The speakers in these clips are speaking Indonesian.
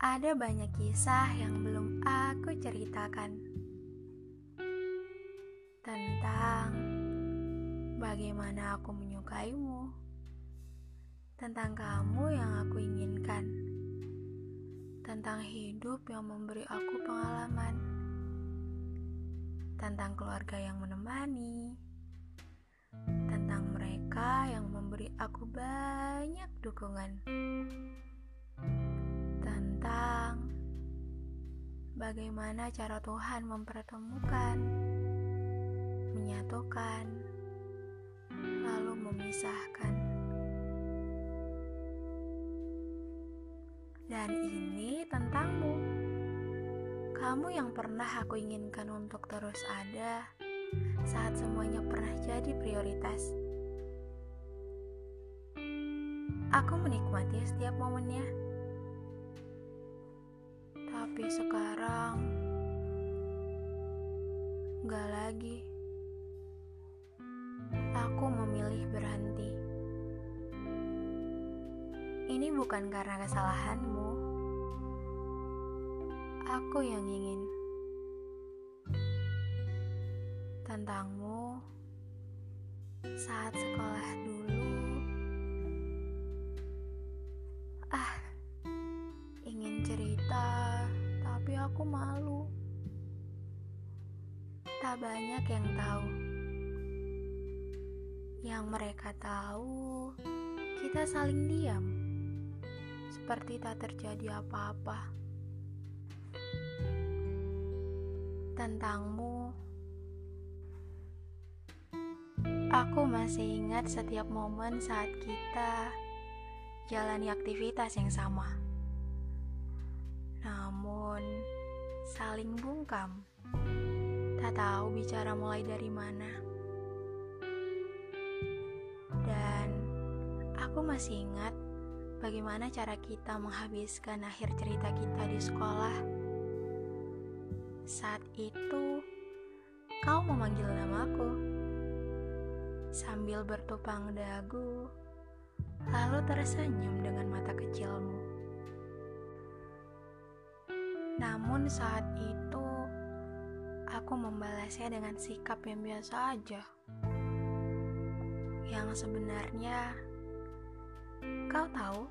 Ada banyak kisah yang belum aku ceritakan tentang bagaimana aku menyukaimu, tentang kamu yang aku inginkan, tentang hidup yang memberi aku pengalaman, tentang keluarga yang menemani, tentang mereka yang memberi aku banyak dukungan bagaimana cara Tuhan mempertemukan, menyatukan, lalu memisahkan. Dan ini tentangmu. Kamu yang pernah aku inginkan untuk terus ada saat semuanya pernah jadi prioritas. Aku menikmati setiap momennya tapi sekarang gak lagi. Aku memilih berhenti. Ini bukan karena kesalahanmu. Aku yang ingin. Tentangmu saat sekolah dulu. Tak banyak yang tahu. Yang mereka tahu, kita saling diam, seperti tak terjadi apa-apa. Tentangmu, aku masih ingat setiap momen saat kita jalani aktivitas yang sama namun saling bungkam. Tak tahu bicara mulai dari mana. Dan aku masih ingat bagaimana cara kita menghabiskan akhir cerita kita di sekolah. Saat itu, kau memanggil namaku sambil bertupang dagu, lalu tersenyum dengan mata kecilmu. Namun saat itu aku membalasnya dengan sikap yang biasa aja. Yang sebenarnya kau tahu,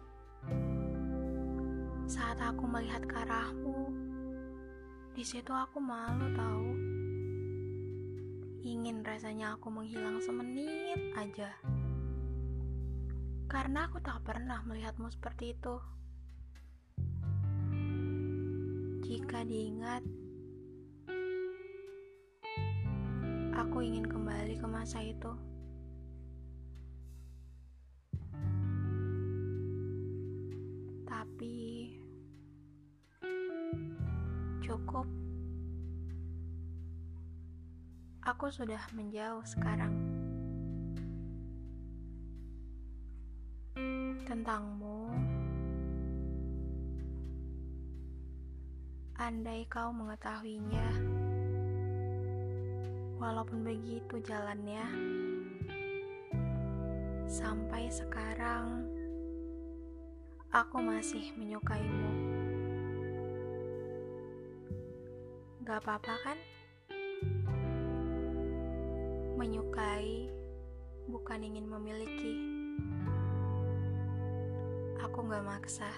saat aku melihat ke arahmu, di situ aku malu tahu. Ingin rasanya aku menghilang semenit aja. Karena aku tak pernah melihatmu seperti itu. Jika diingat, aku ingin kembali ke masa itu. Tapi cukup. Aku sudah menjauh sekarang. Tentangmu. Andai kau mengetahuinya, walaupun begitu jalannya, sampai sekarang aku masih menyukaimu. Gak apa-apa kan? Menyukai bukan ingin memiliki. Aku gak maksa.